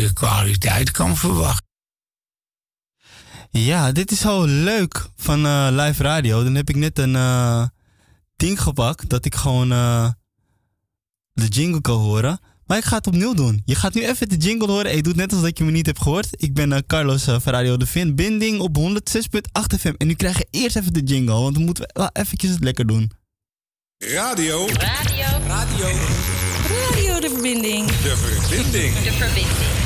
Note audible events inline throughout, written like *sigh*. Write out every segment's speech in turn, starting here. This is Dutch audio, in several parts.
je kwaliteit kan verwachten. Ja, dit is zo leuk van uh, live radio. Dan heb ik net een uh, ding gepakt dat ik gewoon uh, de jingle kan horen. Maar ik ga het opnieuw doen. Je gaat nu even de jingle horen en je doet net alsof dat je me niet hebt gehoord. Ik ben Carlos van Radio De Vin. Binding op 106.8 FM. En nu krijg je eerst even de jingle, want we moeten wel eventjes het lekker doen. Radio. Radio. Radio. Radio De Verbinding. De Verbinding. De Verbinding.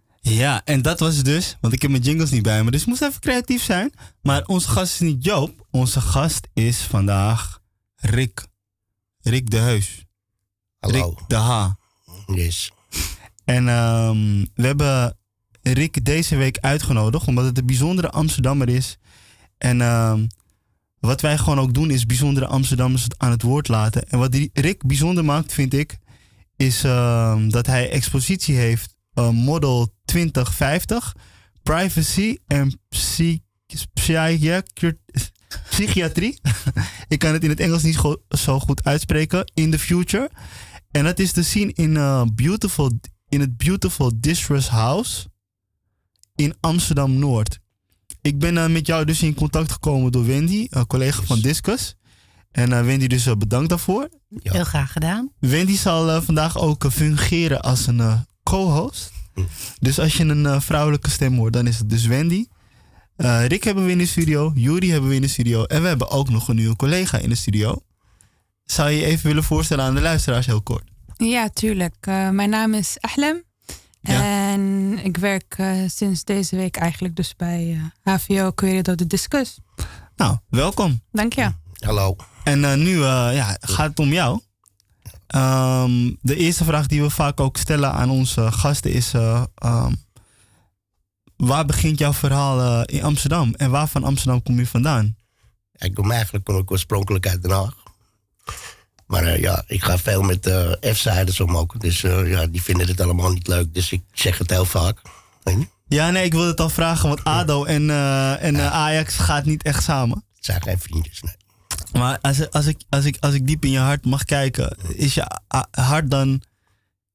Ja, en dat was het dus, want ik heb mijn jingles niet bij me, dus ik moest even creatief zijn. Maar onze gast is niet Joop, onze gast is vandaag Rick. Rick de Heus. Hallo. Rick de H. Yes. En um, we hebben Rick deze week uitgenodigd, omdat het een bijzondere Amsterdammer is. En um, wat wij gewoon ook doen, is bijzondere Amsterdammers aan het woord laten. En wat Rick bijzonder maakt, vind ik, is um, dat hij expositie heeft uh, Model 2050, Privacy en psych Psychiatrie. *laughs* ik kan het in het Engels niet go zo goed uitspreken. In the future. En dat is te zien in, uh, beautiful, in het Beautiful Distress House in Amsterdam Noord. Ik ben uh, met jou dus in contact gekomen door Wendy, een collega yes. van Discus. En uh, Wendy, dus bedankt daarvoor. Ja. Heel graag gedaan. Wendy zal vandaag ook fungeren als een co-host. Dus als je een vrouwelijke stem hoort, dan is het dus Wendy. Rick hebben we in de studio, Juri hebben we in de studio. En we hebben ook nog een nieuwe collega in de studio. Zou je je even willen voorstellen aan de luisteraars heel kort? Ja, tuurlijk. mijn naam is Ahlem. Ja. En ik werk uh, sinds deze week eigenlijk dus bij uh, HVO Querido de Discus. Nou, welkom. Dank je. Hallo. En uh, nu ja, gaat het om jou. Um, de eerste vraag die we vaak ook stellen aan onze gasten is... Um, waar begint jouw verhaal in Amsterdam? En waar van Amsterdam kom je vandaan? Ik kom eigenlijk kom ik oorspronkelijk uit Den Haag. Maar uh, ja, ik ga veel met F-siders om ook. Dus ja, die vinden het allemaal niet leuk. Dus ik zeg het heel vaak. Ja, nee, ik wilde het al vragen. Want ADO en, en ja. Ajax gaat niet echt samen. Het zijn geen vriendjes, nee. Maar als, als, ik, als, ik, als ik diep in je hart mag kijken... Is je hart dan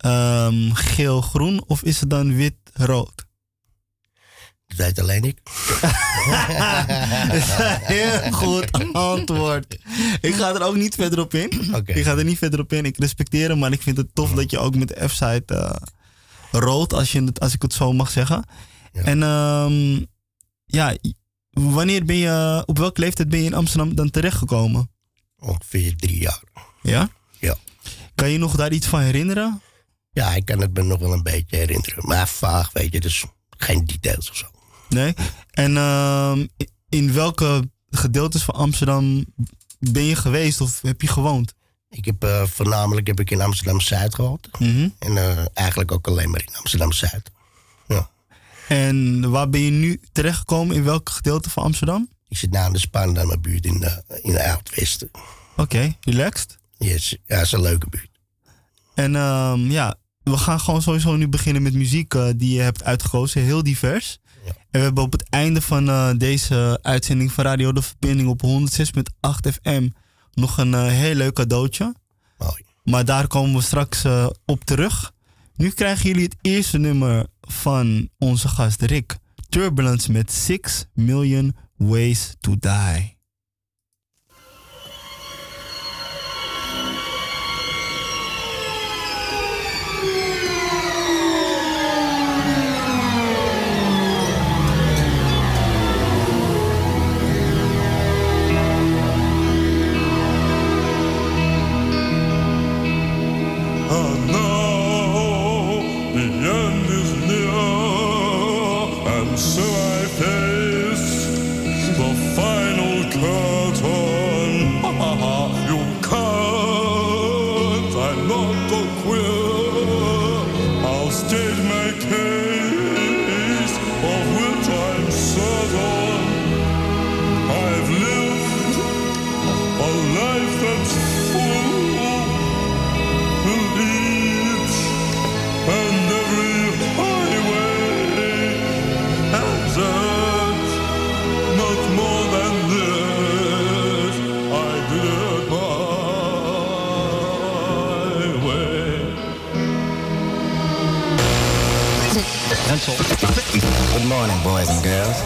um, geel-groen of is het dan wit-rood? Dat weet alleen ik. dat is een heel goed antwoord. Ik ga er ook niet verder op in. Okay. Ik ga er niet verder op in. Ik respecteer hem, maar ik vind het tof dat je ook met de F-site uh, rood, als, je het, als ik het zo mag zeggen. Ja. En um, ja, wanneer ben je, op welke leeftijd ben je in Amsterdam dan terechtgekomen? Ongeveer drie jaar. Ja? Ja. Kan je nog daar iets van herinneren? Ja, ik kan het me nog wel een beetje herinneren. Maar vaag, weet je, dus geen details of zo. Nee? En uh, in welke gedeeltes van Amsterdam ben je geweest of heb je gewoond? Ik heb uh, voornamelijk heb ik in Amsterdam-Zuid gewoond. Mm -hmm. En uh, eigenlijk ook alleen maar in Amsterdam-Zuid. En waar ben je nu terechtgekomen? In welk gedeelte van Amsterdam? Ik zit na de Spaan aan mijn buurt in de, in de Oud-Westen. Oké, okay, relaxed? Yes, ja, is een leuke buurt. En um, ja, we gaan gewoon sowieso nu beginnen met muziek uh, die je hebt uitgekozen. Heel divers. Ja. En we hebben op het einde van uh, deze uitzending van Radio De Verbinding op 106.8 FM nog een uh, heel leuk cadeautje. Mooi. Maar daar komen we straks op terug. Nu krijgen jullie het eerste nummer van onze gast Rick. Turbulence met 6 Million Ways to Die. Good morning, boys and girls.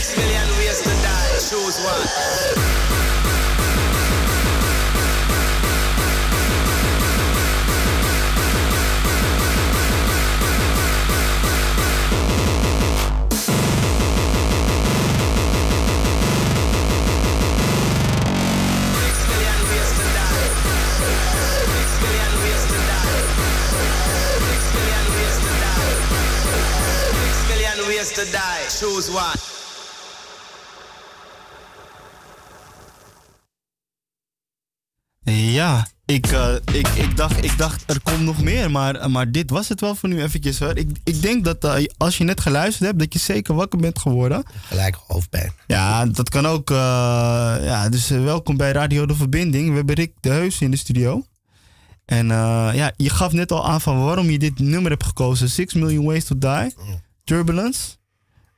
Six million ways to die. Choose one. Ways to die. Six million ik, eh, ik, ik, dacht, ik dacht er komt nog meer, maar, maar dit was het wel voor nu eventjes hoor. Ik, ik denk dat eh, als je net geluisterd hebt, dat je zeker wakker bent geworden. Gelijk hoofdpijn. Ja, dat kan ook. eh, ja, dus welkom bij Radio De Verbinding. We hebben Rick de Heus in de studio. En ja, je gaf net al aan van waarom je dit nummer hebt gekozen. Six Million Ways to Die. Turbulence.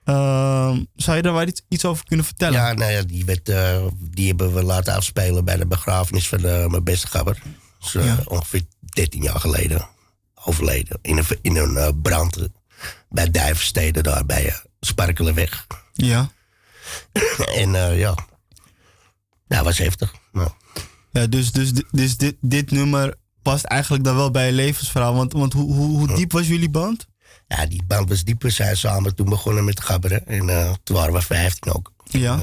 Ehm, zou je daar wel iets, iets over kunnen vertellen? Ja, nou ja, die, werd, eh, die hebben we laten afspelen bij de begrafenis van eh, mijn beste gabber. Dus, Ja. Ongeveer 13 jaar geleden overleden. In een, in een brand bij Duivenstede, daar bij Sparkelenweg. Ja. *clears throat* en ja, dat was heftig. Nou, Ja, dus, dus, dus dit, dit nummer past eigenlijk dan wel bij je levensverhaal. Want, want hoe, hoe, hoe diep was jullie band? Ja, die band was diep. We zijn samen toen begonnen met gabberen. En eh, toen waren we 15 ook. Ja.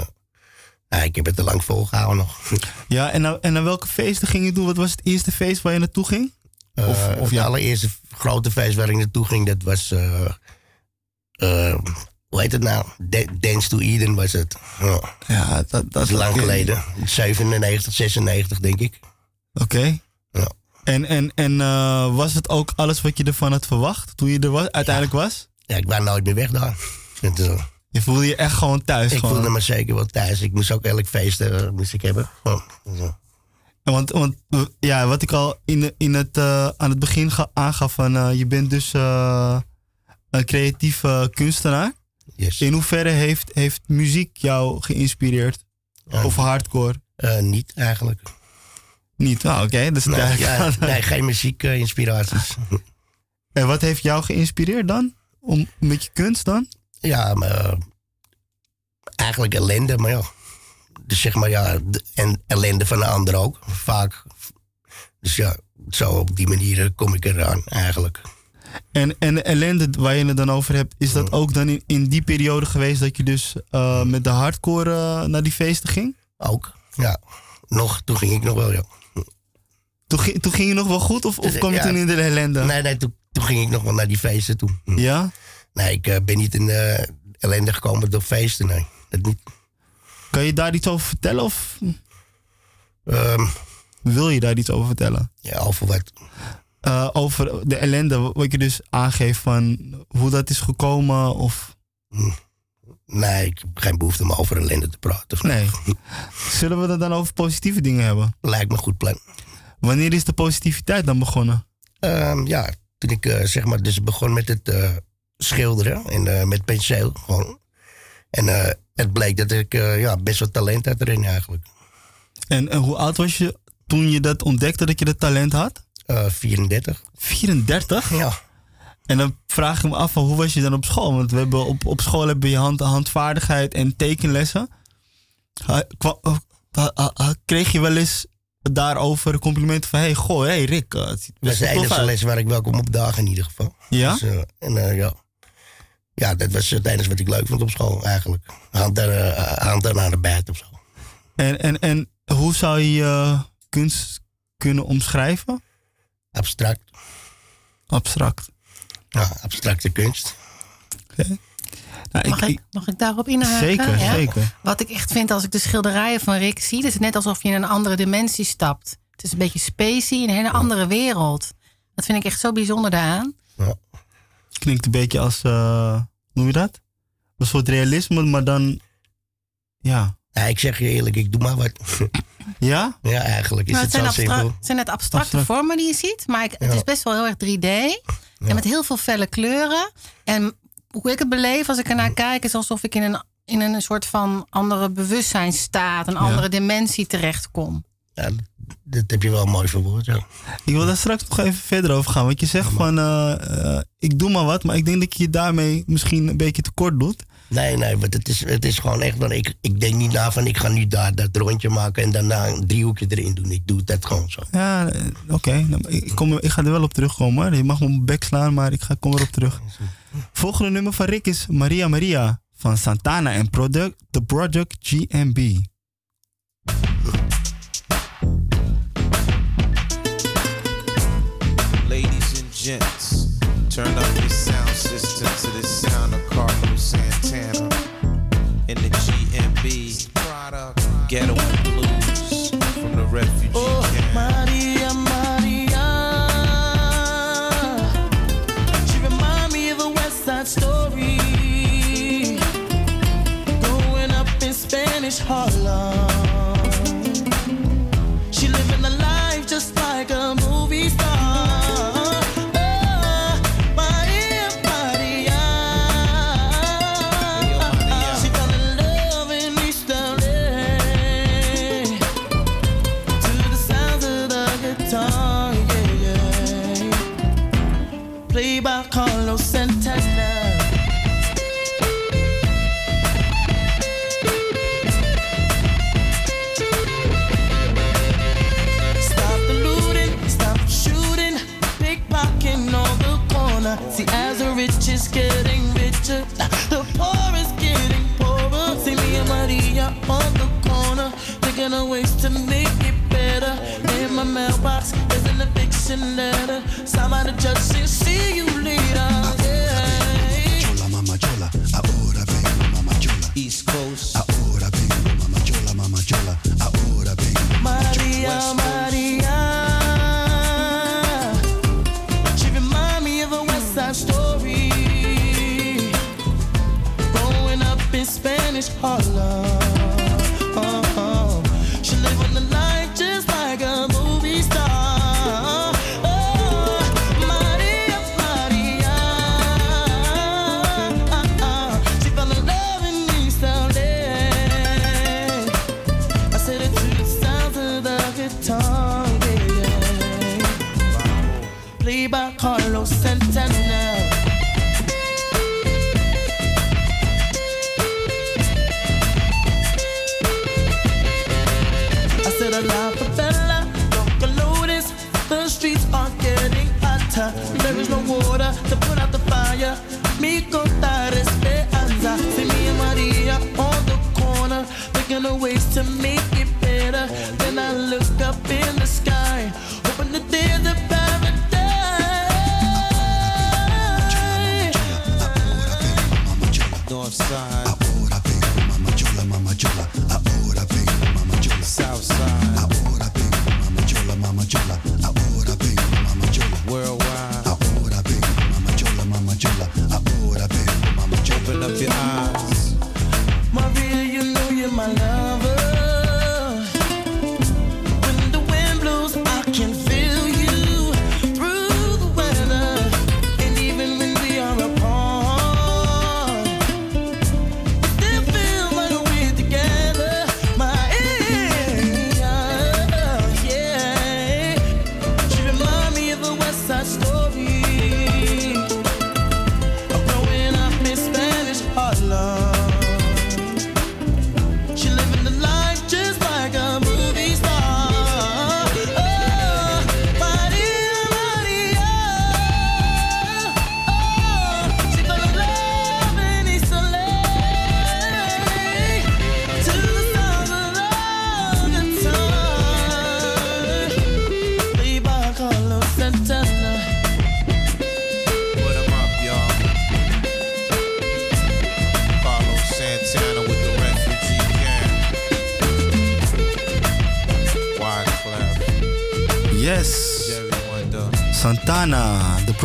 Ja, ik heb het te lang volgehouden nog. *laughs* Ja, en, naar- en naar welke feesten ging je doen? Wat was het eerste feest waar je naartoe ging? Of, Of- of het ja. allereerste grote feest waar ik naartoe ging, dat was. eh, eh, hoe heet het nou? Da- Dance to Eden was het. Ja, Ja, dat, dat dat is lang geleden. 97, 96 denk ik. Oké. En, en, en eh, was het ook alles wat je ervan had verwacht toen je er was, uiteindelijk was? Ja, ik was nooit meer weg daar. Eh, Je voelde je echt gewoon thuis. ik gewoon. voelde me zeker wel thuis. Ik moest ook elk feest eh, moest ik hebben. Oh, zo. Want, want ja, wat ik al in, in het, aan het begin ga- aangaf, van, je bent dus een creatieve kunstenaar. Yes. In hoeverre heeft, heeft muziek jou geïnspireerd? Of hardcore? niet eigenlijk. Niet? Ah, oké. Dus Nee, ja, *laughs* nee geen muziekinspiraties. En wat heeft jou geïnspireerd dan? Om, met je kunst dan? Ja, maar eh, eigenlijk ellende, maar ja. Dus zeg maar ja, en ellende van de ander ook, vaak. Dus ja, zo op die manier kom ik eraan eigenlijk. En, en de ellende waar je het dan over hebt, is dat ook dan in, in die periode geweest dat je dus eh, met de hardcore eh, naar die feesten ging? Ook, ja. Nog, toen ging ik nog wel, ja. Toen, ging- toen ging je nog wel goed of, of kwam je toen in de ellende? Nee, nee, toen, toen ging ik nog wel naar die feesten toe. Hm. Ja? Nee, ik eh, ben niet in de ellende gekomen door feesten, nee. Dat niet. Kan je daar iets over vertellen of Ehm, wil je daar iets over vertellen? ja, over wat. Eh, over de ellende, wat je dus aangeeft van hoe dat is gekomen of... Nee, ik heb geen behoefte om over ellende te praten. Nee. *laughs* Zullen we het dan over positieve dingen hebben? Lijkt me een goed plan. Wanneer is de positiviteit dan begonnen? Ehm, ja, toen ik eh, zeg maar dus begon met het eh, schilderen en eh, met penseel gewoon. En het bleek dat ik ja, best wel talent had erin eigenlijk. En, en hoe oud was je toen je dat ontdekte dat je dat talent had? Eh 34. 34? Ja. En dan vraag ik me af van hoe was je dan op school? Want we hebben op, op school hebben je hand, handvaardigheid en tekenlessen. Ha- kwa- ha- ha- ha- kreeg je wel eens daarover complimenten van... Hey, goh, hey Rick, eh, het Dat is de enige uit. les waar ik wel kom op dagen in ieder geval. Ja? Dus, eh, en eh, ja. Ja, dat was het enige wat ik leuk vond op school eigenlijk. Hand, er aan de bijt of zo. En, en, en hoe zou je kunst kunnen omschrijven? Abstract. Abstract. Ja, abstracte kunst. Nou, Mag ik, mag ik daarop inhaken? Zeker, Ja? zeker. Wat ik echt vind als ik de schilderijen van Rick zie, het is net alsof je in een andere dimensie stapt. Het is een beetje spacey, een hele andere wereld. Dat vind ik echt zo bijzonder daaraan. Klinkt een beetje als, eh, hoe noem je dat? Een soort realisme, maar dan, ja. Ja, ik zeg je eerlijk, ik doe maar wat. *laughs* Ja? Ja, eigenlijk is Nou, het het, zo simpel. het zijn net abstracte Abstract. vormen die je ziet, maar ik- het Ja. is best wel heel erg 3D. En met heel veel felle kleuren. En hoe ik het beleef als ik ernaar kijk, is alsof ik in een, in een soort van andere bewustzijnstaat, een andere dimensie terechtkom. Ja, dat heb je wel mooi verwoord, ja. Ik wil daar straks nog even verder over gaan. Want je zegt van, eh, eh, ik doe maar wat, maar ik denk dat je je daarmee misschien een beetje tekort doet. Nee, nee, want het is, het is gewoon echt... Ik, ik denk niet na van ik ga nu daar dat rondje maken... en daarna een driehoekje erin doen. Ik doe dat gewoon zo. Ja, eh, oké. Nou, ik, ik kom ik ga er wel op terugkomen. hoor. Je mag me op mijn bek slaan, maar ik ga, kom erop terug. Volgende nummer van Rick is Maria Maria van Santana en product, The Project GMB. Ladies and gents, turn up your sound system to the sound of Carlos Santana in the GMB Ghetto and Harlem. Thinking of ways to make it better. In my mailbox, there's an eviction letter. Signed by the see you later.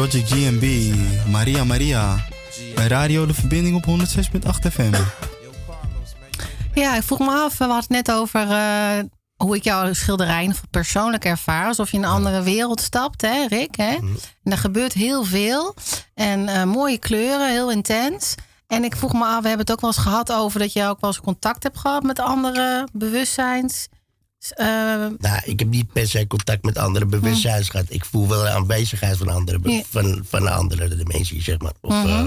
Project GMB, Maria Maria. Bij Radio De Verbinding op 106.8 FM. Ja, ik vroeg me af, we hadden het net over eh, hoe ik jouw schilderijen persoonlijk ervaar. Alsof je in een andere wereld stapt, hè, Rick? Hè? Mhm. En er gebeurt heel veel. En eh, mooie kleuren, heel intens. En ik vroeg me af, we hebben het ook wel eens gehad over dat je ook wel eens contact hebt gehad met andere bewustzijns. Eh, Nou, ik heb niet per se contact met andere bewustzijns gehad. Ik voel wel de aanwezigheid van andere, van, van andere dimensies, zeg maar. Of, Mhm. eh,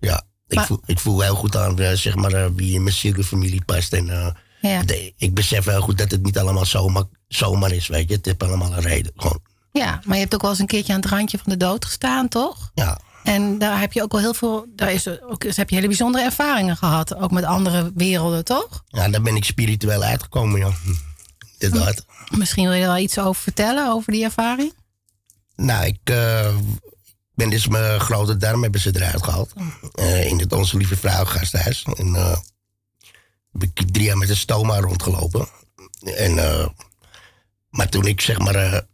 ja, ik, Maar- voel, ik voel heel goed aan eh, zeg maar, eh, wie in mijn zielenfamilie past. En Ja. de- ik besef heel goed dat het niet allemaal zomaar, zomaar is, weet je. Het heeft allemaal een reden. Gewoon, ja, maar je hebt ook wel eens een keertje aan het randje van de dood gestaan, toch? ja. En daar heb je ook wel heel veel, daar is ook, dus heb je hele bijzondere ervaringen gehad. Ook met andere werelden, toch? ja, daar ben ik spiritueel uitgekomen, ja. Inderdaad. Misschien wil je er wel iets over vertellen, over die ervaring? Nou, ik eh, ben dus mijn grote darm hebben ze eruit gehaald. Eh, in het Onze Lieve Vrouw gasthuis. En eh, heb ik drie jaar met een stoma rondgelopen. En, maar toen ik zeg maar,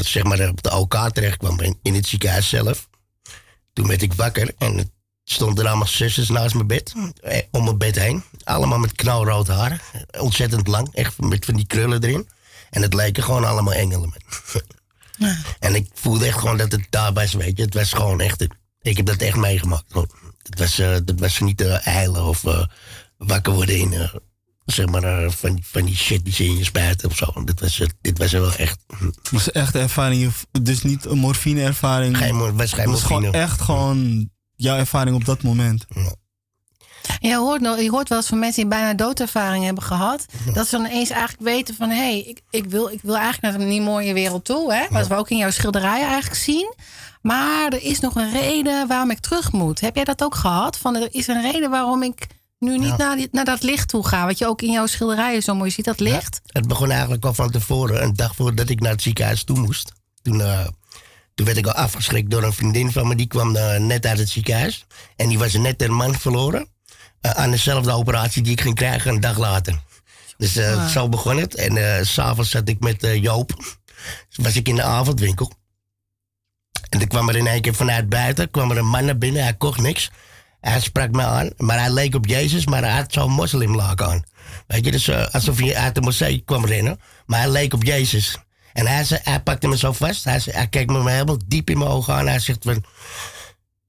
zeg maar op de OK terecht kwam in, in het ziekenhuis zelf. Toen werd ik wakker en het stonden allemaal zusters naast mijn bed. eh, om mijn bed heen. Allemaal met knalrood haar. Ontzettend lang. Echt met van die krullen erin. En het leken gewoon allemaal engelen. *laughs* En ik voelde echt gewoon dat het daar was, weet je. Het was gewoon echt... Ik heb dat echt meegemaakt. Het was, eh dat was niet uh, eilen of wakker worden in... zeg maar, van, van die shit die ze in je spuiten of zo. Dit was, dit was er wel echt... Het was echt een ervaring, dus niet een morfine-ervaring. Geen, mor- was geen Het was gewoon morfine. echt gewoon jouw ervaring op dat moment. Ja, je, hoort, nog- je hoort wel eens van mensen die bijna doodervaring hebben gehad. Dat ze dan eens eigenlijk weten van... hé, hey, ik, ik, wil, ik wil eigenlijk naar een niet mooie wereld toe. Hè? Wat we ook in jouw schilderijen eigenlijk zien. Maar er is nog een reden waarom ik terug moet. Heb jij dat ook gehad? Van, er is een reden waarom ik nu niet Ja. naar, die- naar dat licht toe ga. Wat je ook in jouw schilderijen zo mooi ziet, dat licht. Het begon eigenlijk al van tevoren. Een dag voordat ik naar het ziekenhuis toe moest. Toen, eh, toen werd ik al afgeschrikt door een vriendin van me. Die kwam eh, net uit het ziekenhuis. En die was net een man verloren. eh, aan dezelfde operatie die ik ging krijgen een dag later. Dus eh, Ah. zo begon het. En eh, s s'avonds zat ik met eh, Joop. Was ik in de avondwinkel. En toen kwam er in één keer vanuit buiten kwam er een man naar binnen. Hij kocht niks. Hij sprak me aan, maar hij leek op Jezus, maar hij had zo'n moslimlaak aan. Weet je, dus eh, alsof hij uit de moskee kwam rennen. Maar hij leek op Jezus. En hij, zei, hij pakte me zo vast. Hij, zei, hij keek me helemaal diep in mijn ogen aan. Hij zegt van,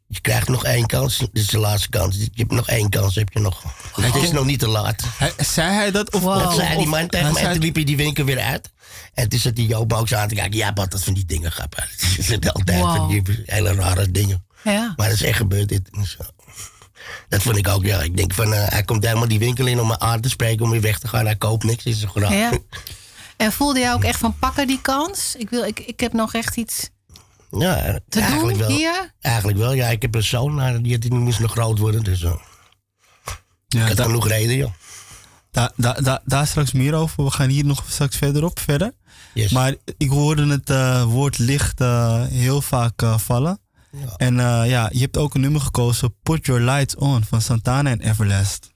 je krijgt nog één kans. Dit is de laatste kans. Je hebt nog één kans, heb je nog. Het is nog niet te laat. zei hij dat? Of, dat of- zei die man tegen hij mij. En toen liep hij die winkel weer uit. En toen zat die Joop ook zo aan te kijken. Ja, wat dat van die dingen grappen. Het *laughs* zit altijd Wow. van die hele rare dingen. Ja. Maar dat is echt gebeurd dit. Dat vond ik ook, ja. Ik denk van, eh, hij komt helemaal die winkel in om me aan te spreken, om weer weg te gaan. Hij koopt niks, is zo graag. Ja. *laughs* En voelde jij ook echt van pakken die kans? Ik, wil, ik, ik heb nog echt iets Ja, te eigenlijk doen wel. hier. Eigenlijk wel, ja. Ik heb een zoon, maar die, die moest nog groot worden. Dus eh, ik had da- genoeg reden, joh. Da, da, da- daar straks meer over. We gaan hier nog straks verder op verder. Maar ik hoorde het eh, woord licht eh, heel vaak eh, vallen. En eh, ja, je hebt ook een nummer gekozen, Put Your Lights On van Santana en Everlast.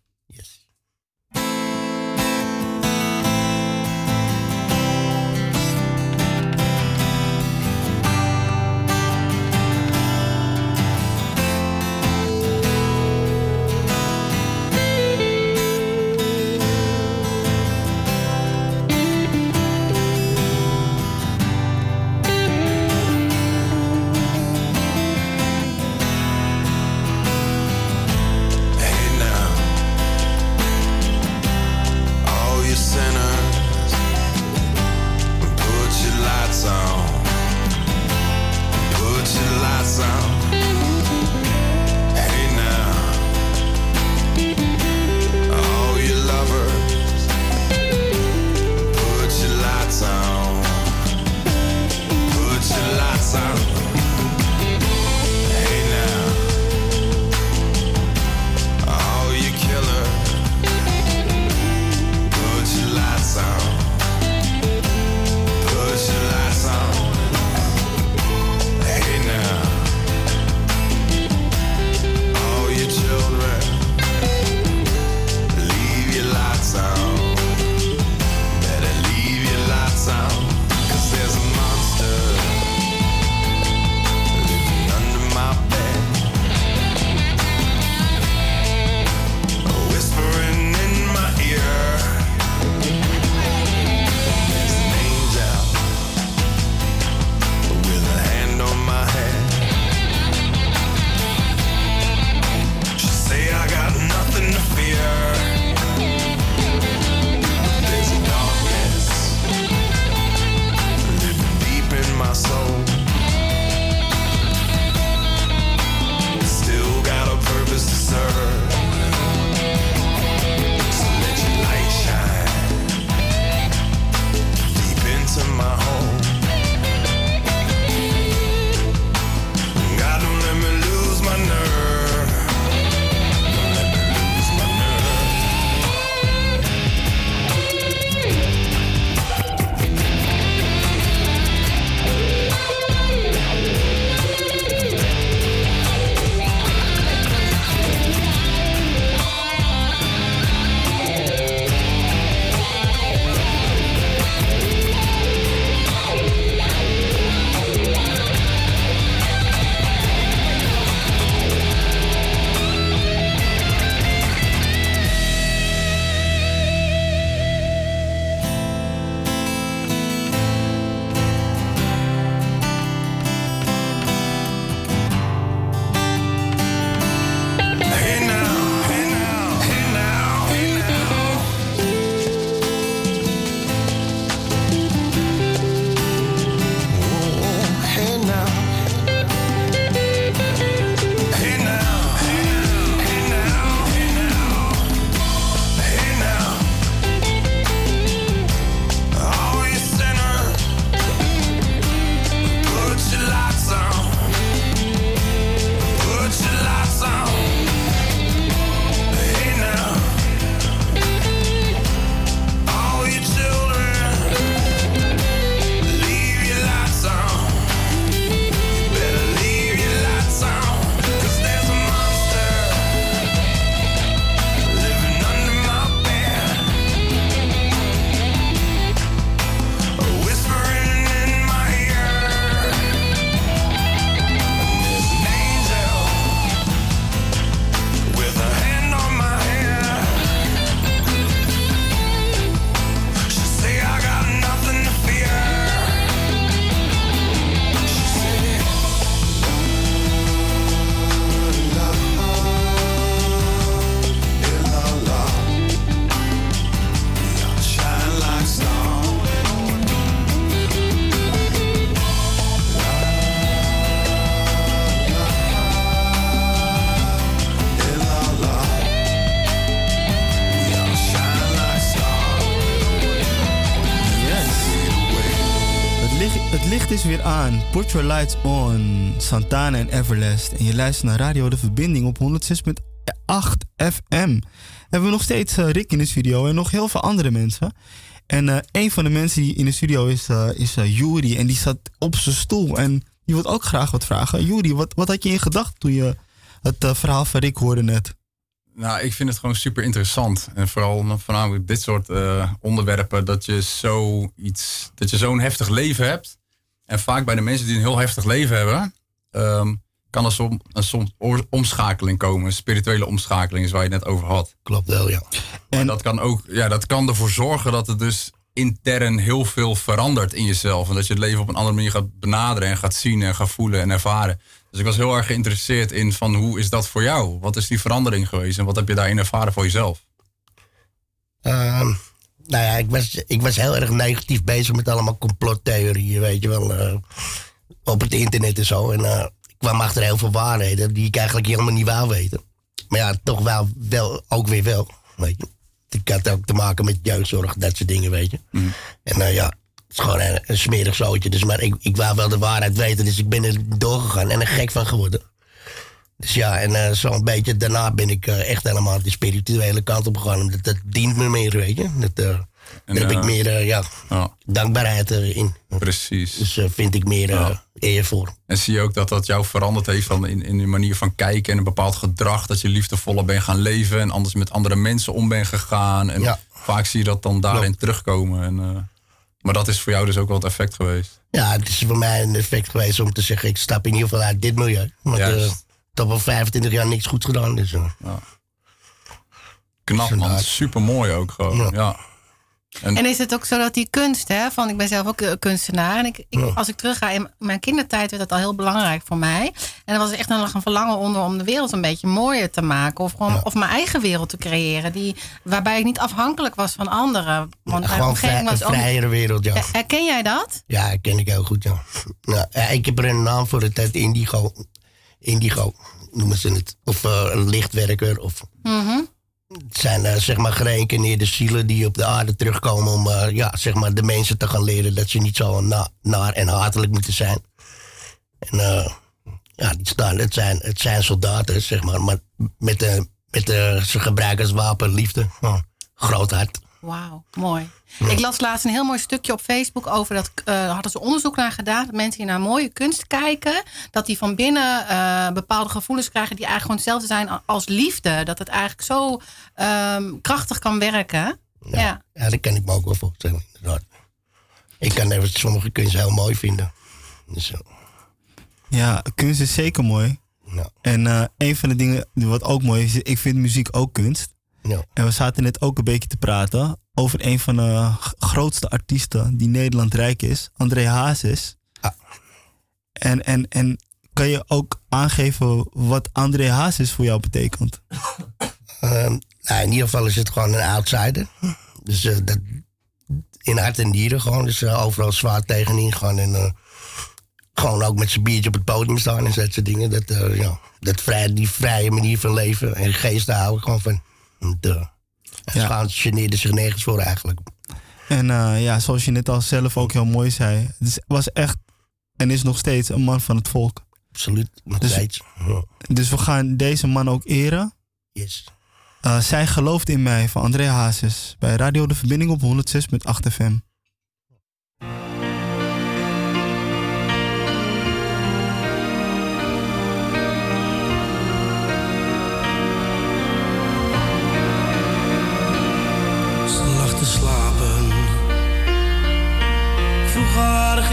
percent. Put your lights on. Santana en Everlast. En je luistert naar Radio De Verbinding op 106.8 FM. Hebben we nog steeds eh, Rick in de studio en nog heel veel andere mensen. En eh, een van de mensen die in de studio is, eh is Yuri. En die zat op zijn stoel. En die wil ook graag wat vragen. Yuri, wat, wat had je in gedachten toen je het verhaal van Rick hoorde net? Nou, ik vind het gewoon super interessant. En vooral voornamelijk dit soort onderwerpen. Dat je zoiets, dat je zo'n heftig leven hebt. En vaak bij de mensen die een heel heftig leven hebben, ehm, kan er som, een soms omschakeling komen. Een spirituele omschakeling is waar je het net over had. Klopt wel, ja. En dat kan ook, ja, dat kan ervoor zorgen dat het dus intern heel veel verandert in jezelf. En dat je het leven op een andere manier gaat benaderen en gaat zien en gaat voelen en ervaren. Dus ik was heel erg geïnteresseerd in van hoe is dat voor jou? Wat is die verandering geweest en wat heb je daarin ervaren voor jezelf? Ehm, nou ja, ik was, ik was heel erg negatief bezig met allemaal complottheorieën, weet je wel. eh, op het internet en zo. En eh, ik kwam achter heel veel waarheden die ik eigenlijk helemaal niet wou weten. Maar ja, toch wel, wel ook weer wel. Weet je. Ik had ook te maken met jeugdzorg, dat soort dingen, weet je. En nou ja, het is gewoon een, een smerig zootje. Dus, maar ik, ik wou wel de waarheid weten, dus ik ben er doorgegaan en er gek van geworden. Dus ja, en eh, zo'n beetje daarna ben ik eh, echt helemaal de spirituele kant op gegaan. omdat Dat, dient me meer, weet je. Dat, eh, daar heb ik meer ja, dankbaarheid in. Precies. Dus vind ik meer eer voor. En zie je ook dat dat jou veranderd heeft van in, in je manier van kijken en een bepaald gedrag. Dat je liefdevoller bent gaan leven en anders met andere mensen om bent gegaan. En vaak zie je dat dan daarin terugkomen. En, maar dat is voor jou dus ook wel het effect geweest. Ja, het is voor mij een effect geweest om te zeggen... ik stap in ieder geval uit dit milieu. Juist. Heb al 25 jaar niks goed gedaan. Dus, eh. Knap man, super mooi ook gewoon. Ja. En, En is het ook zo dat die kunst, hè, van ik ben zelf ook eh, kunstenaar. En ik, ik, Ja. als ik terugga in mijn kindertijd, werd dat al heel belangrijk voor mij. En er was echt een, een verlangen onder om de wereld een beetje mooier te maken. Of gewoon of mijn eigen wereld te creëren. Die, waarbij ik niet afhankelijk was van anderen. Want mijn Gewoon vrij, een was ook- vrijere wereld, ja. Ja, Herken jij dat? Ja, ken ik heel goed, ja. Nou, ja, ik heb er een naam voor, het heet indigo. Indigo noemen ze het. Of eh, een lichtwerker. Of, Mhm. het zijn eh, zeg maar gereïncarneerde zielen die op de aarde terugkomen om eh, ja, zeg maar de mensen te gaan leren dat ze niet zo na, naar en hatelijk moeten zijn. En eh, ja, die staan, het, zijn, het zijn soldaten, zeg maar, maar met, de, met de, ze gebruiken als wapen liefde. Oh, groot hart. Wauw, mooi. Ik las laatst een heel mooi stukje op Facebook over dat. eh, daar hadden ze onderzoek naar gedaan. Dat mensen die naar mooie kunst kijken. dat die van binnen eh, bepaalde gevoelens krijgen. die eigenlijk gewoon hetzelfde zijn als liefde. Dat het eigenlijk zo ehm, krachtig kan werken. Ja. Ja, dat kan ik me ook wel voorstellen, inderdaad. Ik kan even sommige kunst heel mooi vinden. Dus, eh, Ja, kunst is zeker mooi. En eh, een van de dingen wat ook mooi is, ik vind muziek ook kunst. Ja. En we zaten net ook een beetje te praten over een van de grootste artiesten die Nederland rijk is, André Hazes. En, en, en kan je ook aangeven wat André Hazes voor jou betekent? Ehm, nou, in ieder geval is het gewoon een outsider. Dus eh, dat, in hart en dieren gewoon. Dus eh, overal zwaar tegenin gaan. En eh, gewoon ook met zijn biertje op het podium staan en dat soort dingen. Dat, ja, dat vrij, die vrije manier van leven en geest, daar hou ik gewoon van. En, uh, ja. Geneerde zich nergens voor eigenlijk. En eh, ja, zoals je net al zelf ook heel mooi zei, het was echt en is nog steeds een man van het volk. Absoluut, nog dus, steeds. Dus we gaan deze man ook eren. Yes. Eh, zij gelooft in mij van André Hazes bij Radio De Verbinding op 106.8 FM.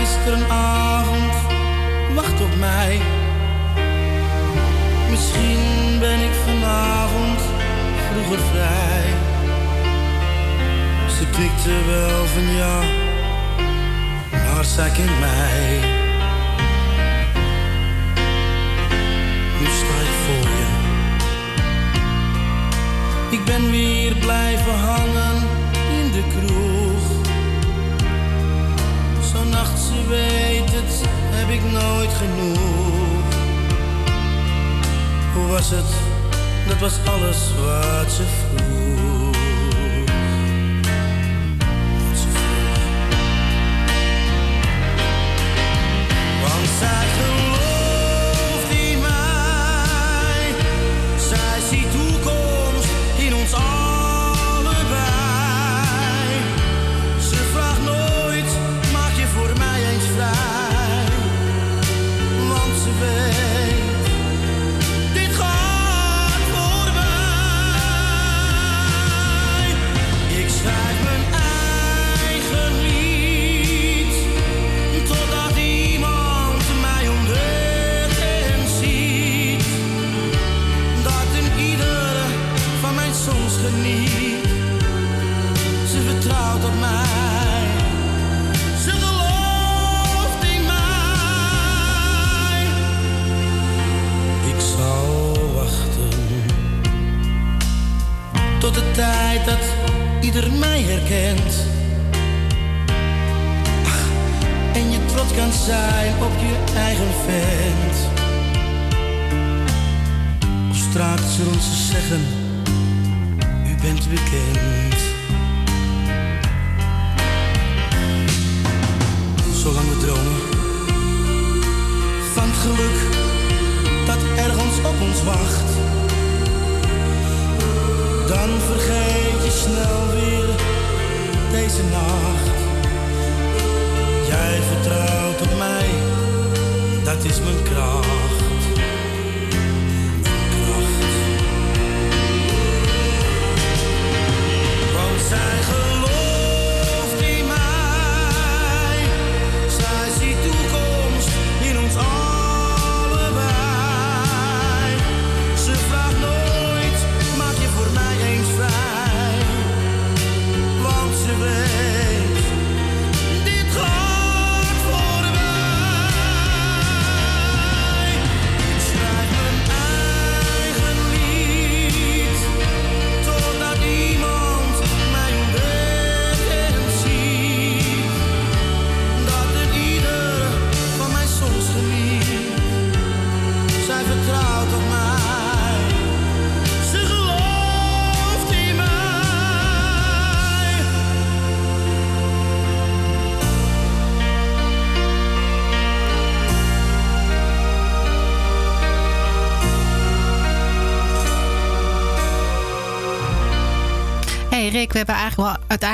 Gisterenavond, wacht op mij. Misschien ben ik vanavond vroeger vrij. Ze knikte wel van ja, maar zij kent mij. Nu sta ik voor je. Ik ben weer blijven hangen in de kroeg. Nacht, ze weet het, heb ik nooit genoeg. Hoe was het? Dat was alles wat ze vroeg. mij herkent. En je trots kan zijn op je eigen vent. Op straat zullen ze zeggen, u bent bekend. Zolang we dromen van het geluk dat ergens op ons wacht dan vergeet je snel weer deze nacht. Jij vertrouwt op mij, dat is mijn kracht.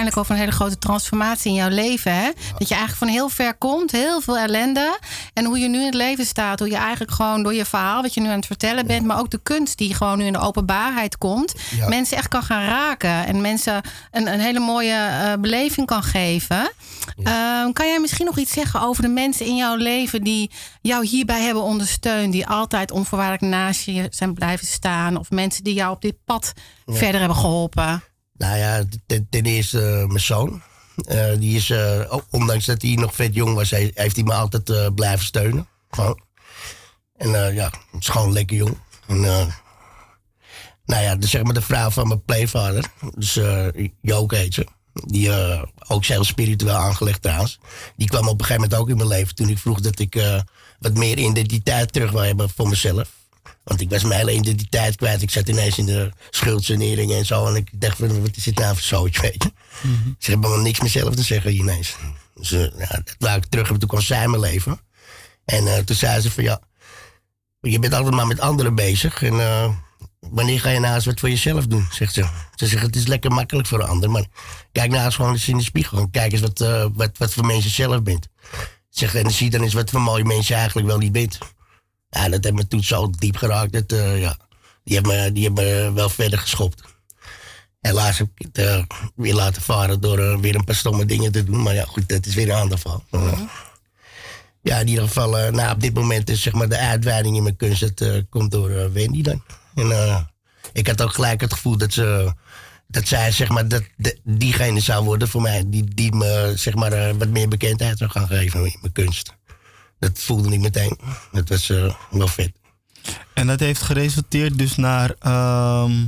Uiteindelijk over een hele grote transformatie in jouw leven. Hè? Dat je eigenlijk van heel ver komt, heel veel ellende. En hoe je nu in het leven staat. Hoe je eigenlijk gewoon door je verhaal, wat je nu aan het vertellen bent. Maar ook de kunst die gewoon nu in de openbaarheid komt. Ja. Mensen echt kan gaan raken. En mensen een, een hele mooie eh, beleving kan geven. Ehm, kan jij misschien nog iets zeggen over de mensen in jouw leven die jou hierbij hebben ondersteund? Die altijd onvoorwaardelijk naast je zijn blijven staan. Of mensen die jou op dit pad Ja. verder hebben geholpen? Nou ja, ten, eerste eh, mijn zoon. Eh, die is, eh, ondanks dat hij nog vet jong was, heeft hij me altijd blijven steunen. En ja, het is gewoon lekker jong. En, nou ja, dus zeg maar de vrouw van mijn pleegvader, dus Joke heet ze. Die ook heel spiritueel aangelegd trouwens. Die kwam op een gegeven moment ook in mijn leven toen ik vroeg dat ik wat meer identiteit terug wil hebben voor mezelf. Want ik was mijn hele identiteit kwijt. Ik zat ineens in de schuldsanering en zo. En ik dacht, van, wat is dit nou voor zoiets, weet je? Ze hebben niks meer zelf te zeggen ineens. Dus ja, dat ik terug hebben. Toen kwam zij mijn leven. En eh, toen zei ze van, ja, je bent altijd maar met anderen bezig. En eh, wanneer ga je nou eens wat voor jezelf doen, zegt ze. Ze zegt, het is lekker makkelijk voor een ander. Maar kijk nou eens gewoon eens in de spiegel. En kijk eens wat, eh, wat, wat voor mensen je zelf bent. Zeg, en zie dan eens wat voor mooie mensen je eigenlijk wel niet bent. Ja, dat heeft me toen zo diep geraakt. Dat, eh, ja, die heeft me, die heeft me wel verder geschopt. Helaas heb ik het eh, weer laten varen door eh, weer een paar stomme dingen te doen. Maar ja, goed, dat is weer een ander. Maar, eh, ja, in ieder geval, nou, op dit moment is zeg maar de uitweiding in mijn kunst. Eh, komt door Wendy dan. En ik had ook gelijk het gevoel dat ze... Dat zij, zeg maar, dat de- diegene zou worden voor mij. Die, die me, zeg maar, wat meer bekendheid zou gaan geven in mijn kunst. Dat voelde ik meteen. Dat was eh, wel vet. En dat heeft geresulteerd dus naar, ehm,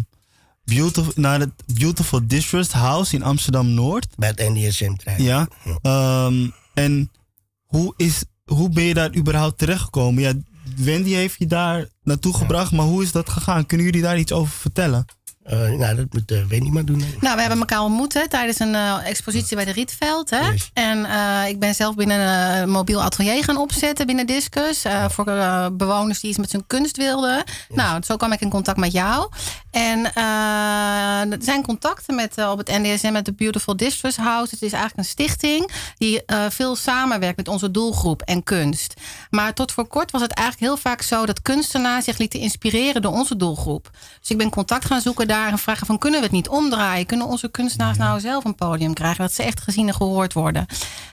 beautiful, naar het Beautiful Distrust House in Amsterdam-Noord. Bij het NDSM trein. Ja. Ehm, en hoe, is, hoe ben je daar überhaupt terechtgekomen? Ja, Wendy heeft je daar naartoe gebracht, maar hoe is dat gegaan? Kunnen jullie daar iets over vertellen? Nou, dat moet Wendy maar doen. Nou, we hebben elkaar ontmoet hè, tijdens een eh, expositie bij de Rietveld. Hè? En eh, ik ben zelf binnen een eh, mobiel atelier gaan opzetten binnen Discus. eh, Voor eh, bewoners die iets met hun kunst wilden. Nou, zo kwam ik in contact met jou. En er zijn contacten met, eh, op het NDSM met de Beautiful Distress House. Het is eigenlijk een stichting die eh, veel samenwerkt met onze doelgroep en kunst. Maar tot voor kort was het eigenlijk heel vaak zo dat kunstenaars zich lieten inspireren door onze doelgroep. Dus ik ben contact gaan zoeken daar en vragen van kunnen we het niet omdraaien? Kunnen onze kunstenaars nou zelf een podium krijgen? Dat ze echt gezien en gehoord worden.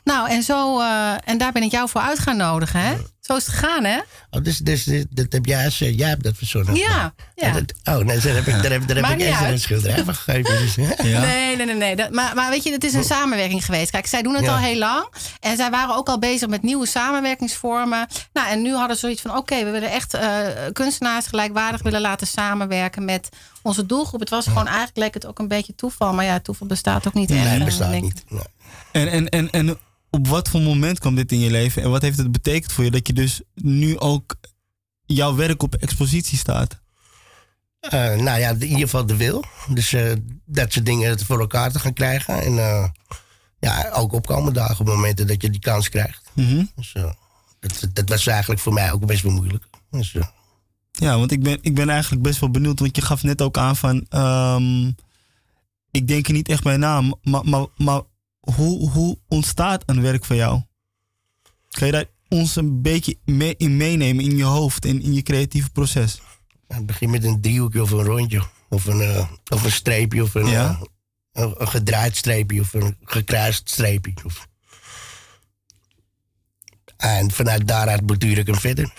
Nou, en zo, en daar ben ik jou voor uit gaan nodigen. Hè? Zo is het gegaan, hè? Oh, dus, dus, dus dat heb jij, jij hebt dat verzonnen? Ja, ja. Dat- oh, nee, daar heb ik, daar heb, daar heb ik een schilderij van gegeven. Dus, Nee, nee, nee. nee. Dat, maar, maar weet je, het is een samenwerking geweest. Kijk, zij doen het Ja. al heel lang. En zij waren ook al bezig met nieuwe samenwerkingsvormen. Nou, en nu hadden ze zoiets van: oké, we willen echt eh, kunstenaars gelijkwaardig willen laten samenwerken met onze doelgroep. Het was gewoon eigenlijk leek het ook een beetje toeval. Maar ja, toeval bestaat ook niet echt. Nee, eh, bestaat niet. En, en, en, en op wat voor moment kwam dit in je leven? En wat heeft het betekend voor je dat je dus nu ook jouw werk op expositie staat? Eh, nou ja, in ieder geval de wil. Dus eh, dat soort dingen voor elkaar te gaan krijgen. En eh, ja, ook opkomen dagen op momenten dat je die kans krijgt. Mhm. Dus dat, dat was eigenlijk voor mij ook best wel moeilijk. Dus, Ja, want ik ben, ik ben eigenlijk best wel benieuwd. Want je gaf net ook aan van. ehm, ik denk er niet echt bij na. Maar, maar, maar hoe, hoe ontstaat een werk van jou? Kan je daar ons een beetje mee, in meenemen in je hoofd en in je creatieve proces? het begint met een driehoekje of een rondje. Of een, eh, of een streepje. Of een, Ja. eh, een, een gedraaid streepje. Of een gekruist streepje. Of... En vanuit daaruit borduur ik hem verder.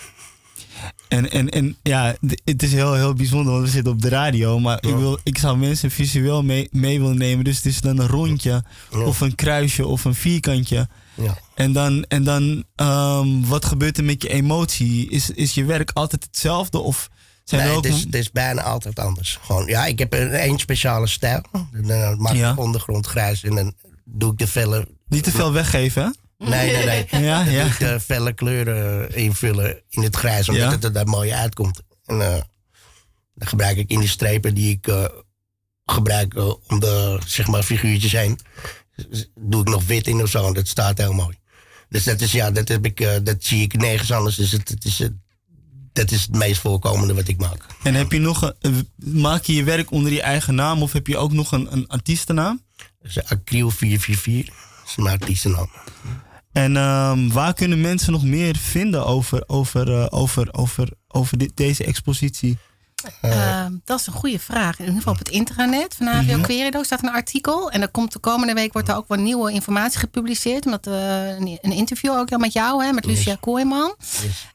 En, en, en ja, het is heel, heel bijzonder, want we zitten op de radio. Maar ik, wil, ik zou mensen visueel mee, mee willen nemen. Dus het is dan een rondje, of een kruisje, of een vierkantje. Ja. En dan, en dan ehm, wat gebeurt er met je emotie? Is, is je werk altijd hetzelfde? Of zijn nee, er ook... het, is, het is bijna altijd anders. Gewoon, ja, ik heb een één speciale stijl. Dan eh, maak ik ondergrond grijs en dan doe ik de felle... Niet te veel weggeven, hè? Nee, nee, nee. *laughs* Ja, ja. ik de felle kleuren eh, invullen in het grijs, omdat Ja. het er daar mooi uitkomt. En eh, dan gebruik ik in de strepen die ik eh, gebruik eh, om de zeg maar, figuurtjes heen, doe ik nog wit in of zo en dat staat heel mooi. Dus dat is, ja, dat, heb ik, eh, dat zie ik nergens anders. Dus het, het is, eh, dat is het meest voorkomende wat ik maak. En heb je nog een, eh, maak je je werk onder je eigen naam of heb je ook nog een, een artiestennaam? Dus Acryl 444 is mijn artiestennaam. En ehm, waar kunnen mensen nog meer vinden over, over, eh, over, over, over deze expositie? Eh, dat is een goede vraag. In ieder geval op het intranet van HVO. Querido staat een artikel. En er komt de komende week wordt er ook wel nieuwe informatie gepubliceerd. Omdat eh, een, een interview ook met jou, hè, met Lucia Kooijman.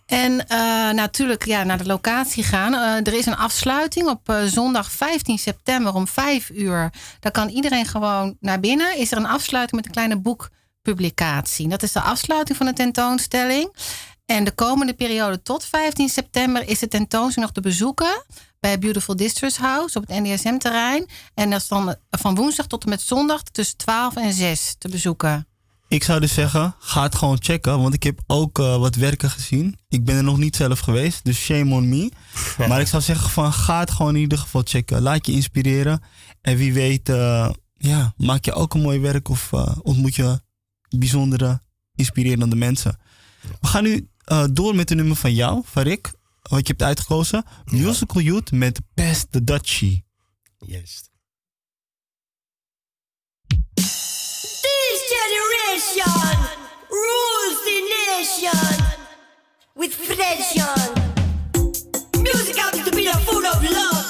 En eh, natuurlijk ja, naar de locatie gaan. Er is een afsluiting op zondag 15 september om 5 uur. Daar kan iedereen gewoon naar binnen. Is er een afsluiting met een kleine boekpublicatie. Dat is de afsluiting van de tentoonstelling. En de komende periode tot 15 september is de tentoonstelling nog te bezoeken bij Beautiful Distress House op het NDSM-terrein. En dat is dan van woensdag tot en met zondag tussen 12 en 6 te bezoeken. Ik zou dus zeggen, ga het gewoon checken, want ik heb ook eh, wat werken gezien. Ik ben er nog niet zelf geweest, dus shame on me. maar ik zou zeggen van, ga het gewoon in ieder geval checken. Laat je inspireren. En wie weet, eh, ja, maak je ook een mooi werk of eh, ontmoet je bijzondere, inspirerende mensen. We gaan nu eh, door met de nummer van jou, van Rick, wat je hebt uitgekozen. Musical Youth met Best the Dutchie. Yes. This generation rules the nation with pressure. Music happens to be a full of love.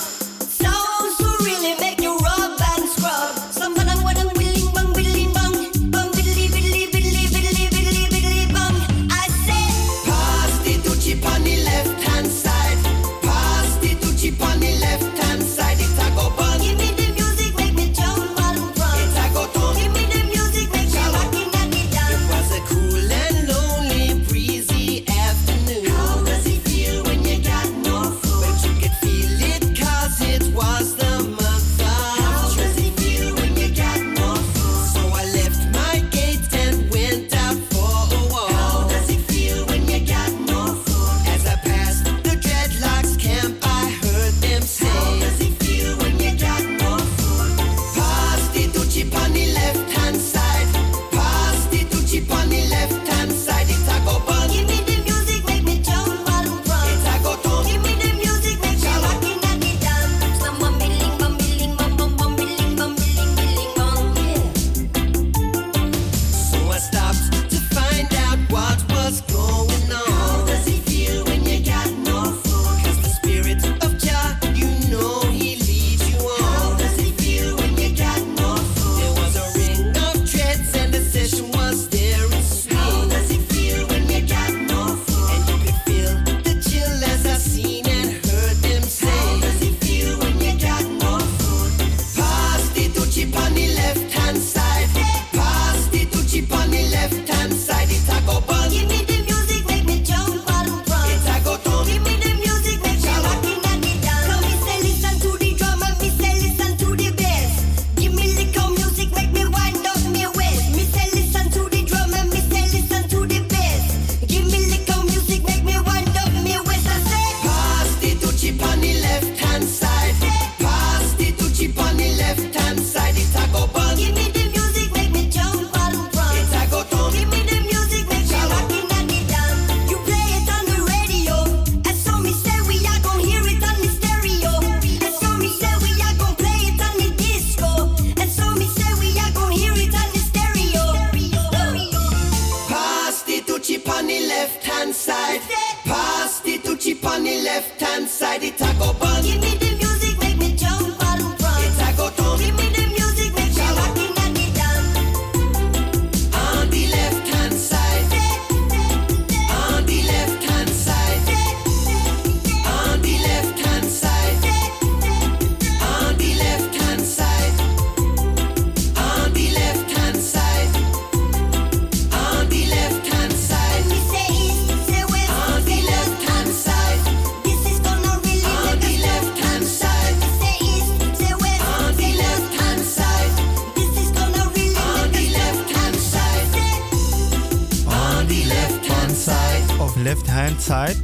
Left hand side.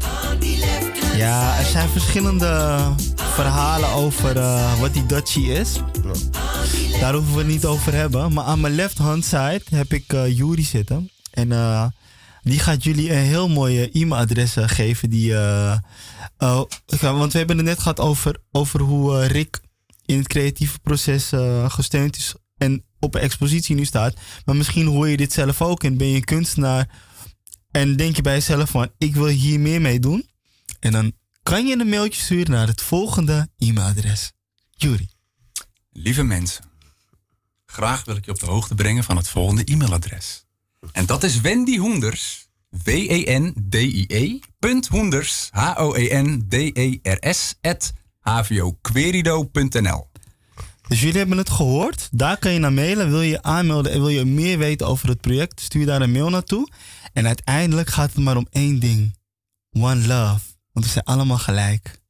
Ja, er zijn verschillende verhalen over eh, wat die Dutchie is. Daar hoeven we het niet over hebben. Maar aan mijn left hand side heb ik eh Juri zitten. En eh, die gaat jullie een heel mooie e-mailadres geven. Die, want we hebben het net gehad over, over hoe Rick in het creatieve proces gesteund is. En op een expositie nu staat. Maar misschien hoor je dit zelf ook en ben je kunstenaar. En denk je bij jezelf van, ik wil hier meer mee doen. En dan kan je een mailtje sturen naar het volgende e-mailadres. Juri. Lieve mensen, graag wil ik je op de hoogte brengen van het volgende e-mailadres. En dat is Wendy Hoenders, W-E-N-D-I-E, punt Hoenders, H-O-E-N-D-E-R-S, at hvoquerido.nl. Dus jullie hebben het gehoord. Daar kan je naar mailen. Wil je je aanmelden en wil je meer weten over het project, stuur daar een mail naartoe. En uiteindelijk gaat het maar om één ding. One love. Want we zijn allemaal gelijk.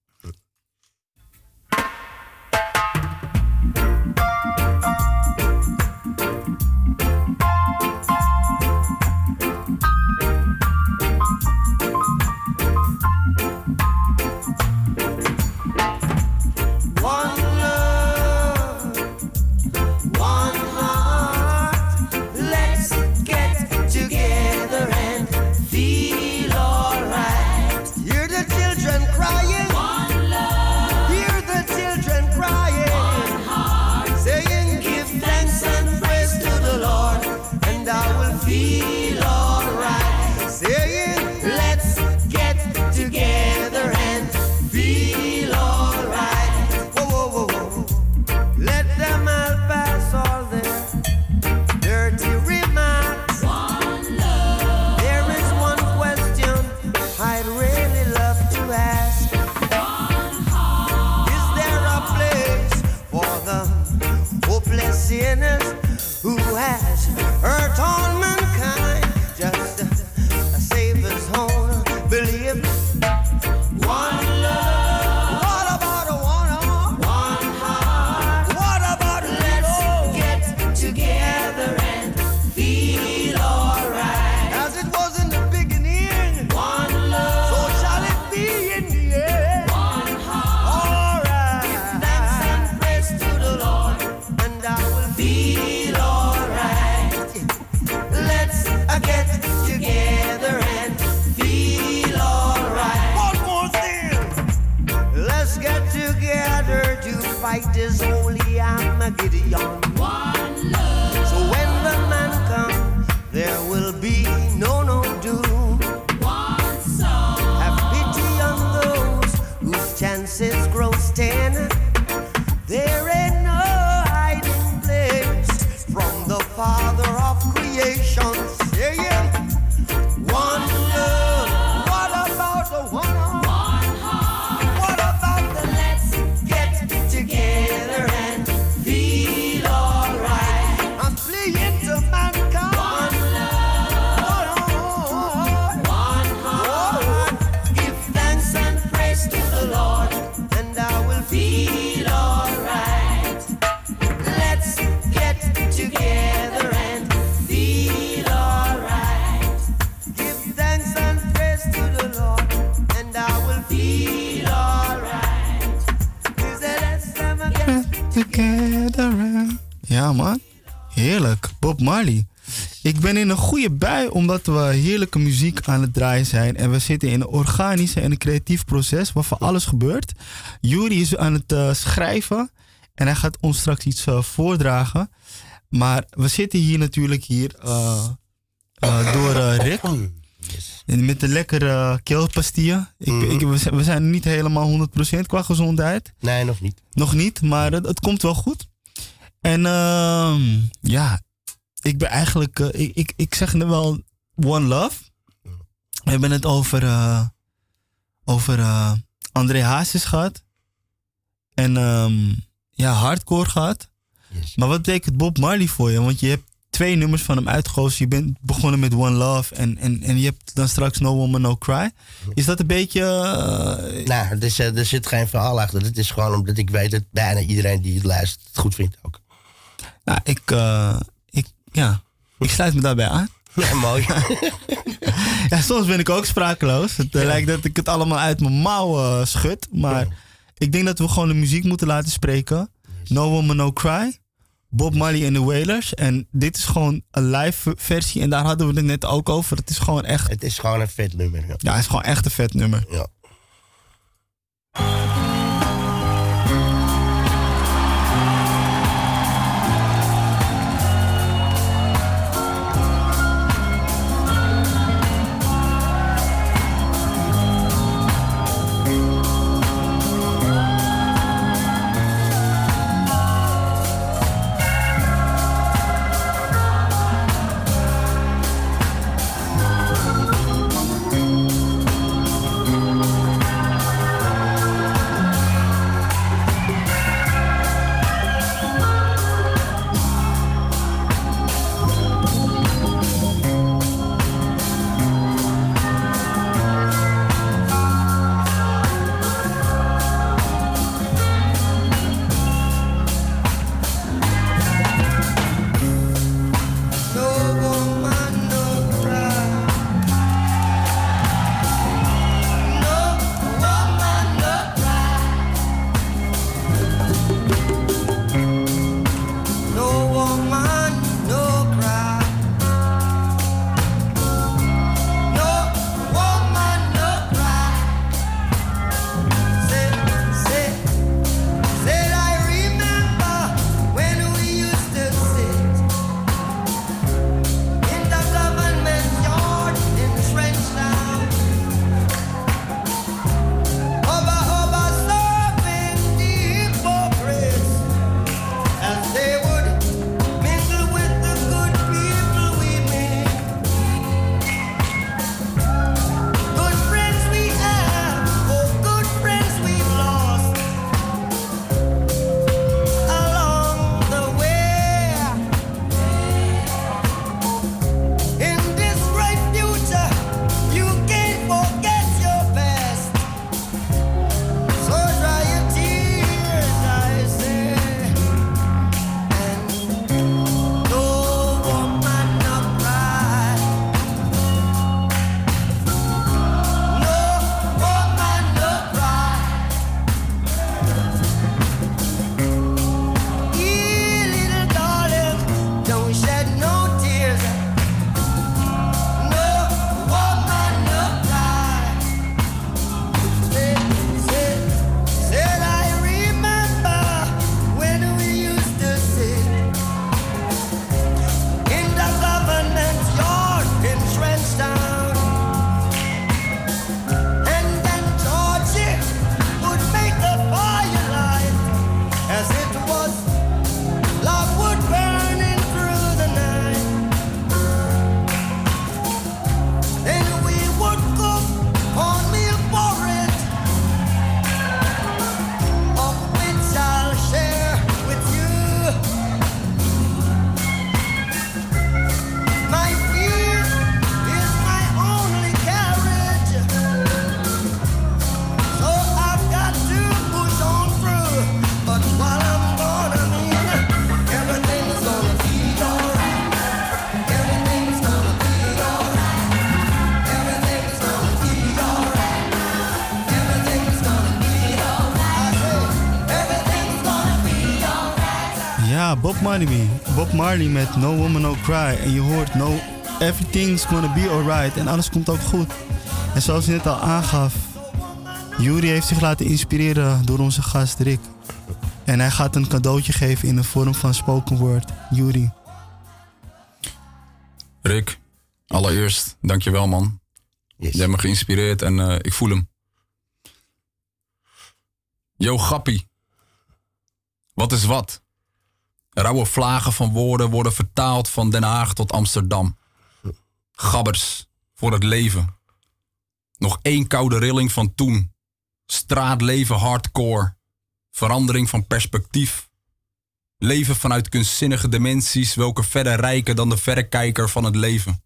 Omdat we heerlijke muziek aan het draaien zijn. En we zitten in een organische en een creatief proces waarvan alles gebeurt. Juri is aan het eh, schrijven en hij gaat ons straks iets eh, voordragen. Maar we zitten hier natuurlijk hier eh, door Rick. Met de lekkere keelpastille. Ik, Mhm. ik, we zijn- we zijn niet helemaal 100% qua gezondheid. Nee, nog niet. Nog niet, maar het, het komt wel goed. En ehm, ja, ik ben eigenlijk, eh, ik, ik, ik zeg nu wel One Love. We hebben het over, eh, over eh, André Hazes gehad. En ehm, ja, hardcore gehad. Maar wat betekent Bob Marley voor je? Want je hebt twee nummers van hem uitgekozen. Je bent begonnen met One Love en, en, en je hebt dan straks No Woman No Cry. Is dat een beetje... Nou, er, is, er zit geen verhaal achter. Het is gewoon omdat ik weet dat bijna iedereen die het luistert het goed vindt ook. Nou, ik, ik, ja, ik sluit me daarbij aan. *laughs* Ja, mooi. *laughs* ja, soms ben ik ook sprakeloos. Het eh, lijkt dat ik het allemaal uit mijn mouw eh, schud. Maar ik denk dat we gewoon de muziek moeten laten spreken. No Woman No Cry. Bob Marley en de Wailers. En dit is gewoon een live versie. En daar hadden we het net ook over. Het is gewoon echt... Het is gewoon een vet nummer. Ja, ja het is gewoon echt een vet nummer. Ja. Bob Marley. Bob Marley met No Woman No Cry. En je hoort no, Everything's gonna be alright. En alles komt ook goed. En zoals je net al aangaf, Yuri heeft zich laten inspireren door onze gast Rick. En hij gaat een cadeautje geven in de vorm van spoken word. Yuri. Rick, allereerst, dankjewel man. Je hebt me geïnspireerd en eh, ik voel hem. Yo, grappie. Wat is wat? Rauwe vlagen van woorden worden vertaald van Den Haag tot Amsterdam. Gabbers voor het leven. Nog één koude rilling van toen. Straatleven hardcore. Verandering van perspectief. Leven vanuit kunstzinnige dimensies, welke verder rijken dan de verrekijker van het leven.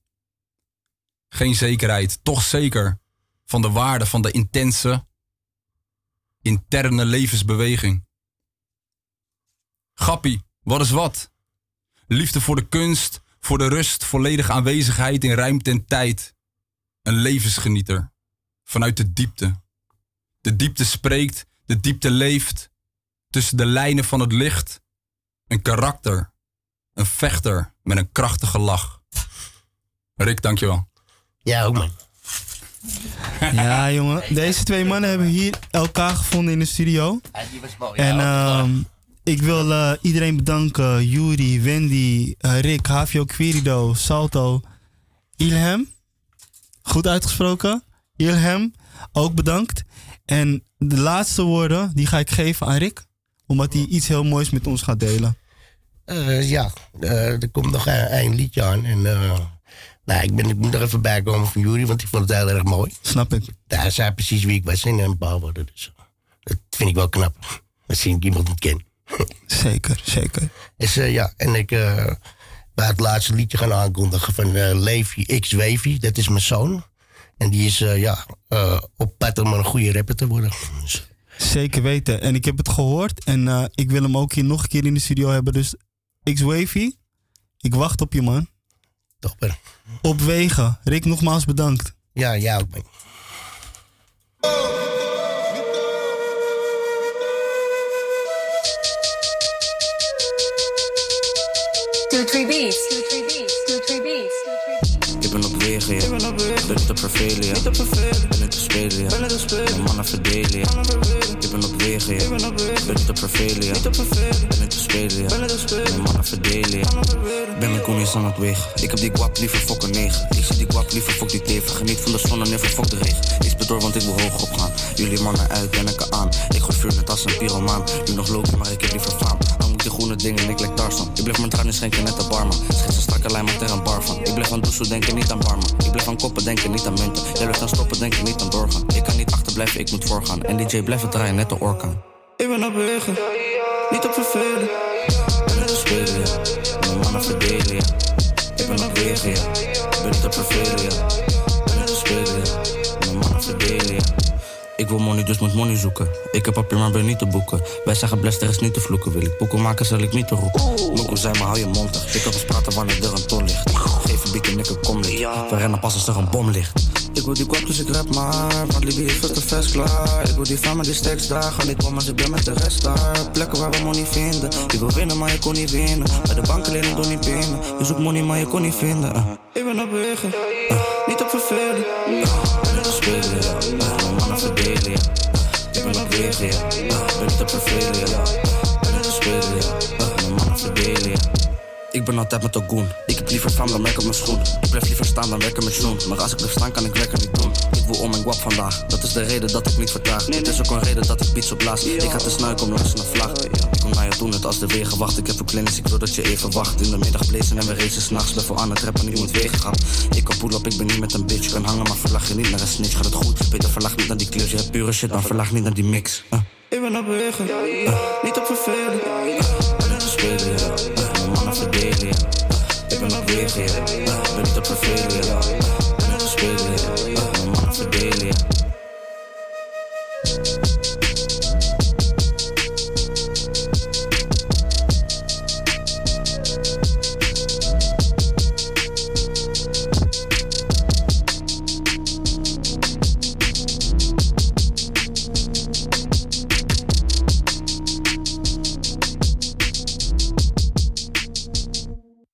Geen zekerheid, toch zeker van de waarde van de intense, interne levensbeweging. Gappie, wat is wat? Liefde voor de kunst, voor de rust, volledige aanwezigheid in ruimte en tijd. Een levensgenieter, vanuit de diepte. De diepte spreekt, de diepte leeft. Tussen de lijnen van het licht. Een karakter, een vechter met een krachtige lach. Rick, dankjewel. Ja, ook man. Ja, jongen. Deze twee mannen hebben hier elkaar gevonden in de studio. die was mooi. En ehm, ik wil eh, iedereen bedanken. Yuri, Wendy, eh, Rick, Havio Quirido, Salto, Ilham. Goed uitgesproken. Ilham, ook bedankt. En de laatste woorden, die ga ik geven aan Rick. Omdat hij iets heel moois met ons gaat delen. Eh, ja, er komt nog een, een liedje aan. En, nou, ik, ben, ik moet er even bij komen van Jury, want ik vond het heel erg mooi. Snap ik. Hij zei precies wie ik was in een paar woorden. Dus dat vind ik wel knap. Zie ik iemand niet ken. *laughs* Zeker, zeker. Dus eh, ja, en ik eh bij het laatste liedje gaan aankondigen van eh Levi X Wavy. Dat is mijn zoon. En die is ja, op pad om een goede rapper te worden. Dus, Zeker weten. En ik heb het gehoord. En ik wil hem ook hier nog een keer in de studio hebben. Dus X-Wavy, ik wacht op je man. Topper. Op wegen. Rick, nogmaals bedankt. Ja, jij ook man. Ik ben op wegen, ja. Ben te vervelen, ja. Ben het te spelen, ja. Mijn mannen verdelen, ja. Ik ben op wegen, ja. Ben te vervelen, ja. Ben het te spelen, ja. Mijn mannen verdelen, ja. Ben met koenies aan het wegen. Ik heb die guap liever fokken negen. Ik zie die guap liever fok die teven. Geniet van de zon en even fok de regen. Ik spit door, want ik wil hoog opgaan. Jullie mannen uit en ik aan. Ik gooi vuur net als een pyromaan. Nu nog lopen, maar ik heb liever faam. Dingen, ik lijk Tarzan. Ik blijf mijn tranen schenken net de barman. Schets een strakke lijn, maak er een bar van. Ik blijf aan douchen, denken niet aan barman. Ik blijf aan koppen, denken niet aan munten. Jij blijft aan stoppen, denken niet aan doorgaan. Ik kan niet achterblijven, ik moet voorgaan. En DJ blijven draaien, net de orkaan. Ik ben op wegen, niet op vervelen. Ben het te spelen. Mijn mannen verdelen, money, zoeken. Ik heb papier, maar ben niet te boeken. Wij zeggen blessed, er is niet te vloeken. Wil ik boeken maken, zal ik niet te roepen. Moeko zei me, hou je mond dicht. Ik kan pas praten wanneer er een ton ligt. Geef een ik een kom licht. We rennen pas als er een bom ligt. Ik wil die kwap, dus ik rap maar. Want Libby is veel te vast klaar. Ik wil die fam met die stacks daar. Ga niet komen, ze ben met de rest daar. Plekken waar we money vinden. Ik wil winnen, maar je kon niet winnen. Bij de banken leren door niet binnen. Je zoekt money, maar je kon niet vinden. Uh. Ik ben op wegen, uh. niet op vervelen. Uh. Ben het te spelen. Uh. Mannen verdelen. Ik ben op wegen, ja. Uh. Ben niet op vervelen. Ben het te spelen. Uh. Mijn mannen verdelen. Ik ben altijd met de goon. Ik heb liever fam dan werken op mijn schoen. Ik blijf liever staan dan werken met schoen. Maar als ik blijf staan, kan ik werken niet doen. Ik om mijn guap vandaag. Dat is de reden dat ik niet vertraag. Het is ook een reden dat ik pizza blaas. Ik ga te snuiken om langs een vlag. Ik kom naar je toe net als de wegen wacht. Ik heb een clinics, ik wil dat je even wacht. In de middag blazen en we racen s'nachts. Level aan het rappen, ik moet wegen gaan. Ik kan pull up, ik ben niet met een bitch. Kan hangen, maar verlag je niet naar een snitch. Gaat het goed? Beter verlag niet naar die clips. Je hebt pure shit, dan verlag niet naar die mix. Uh. Ik ben op wegen, uh. niet op vervelen. Uh. Ben het spelen, ja. Uh. Mannen verdelen, ja. Ik ben op wegen, ja.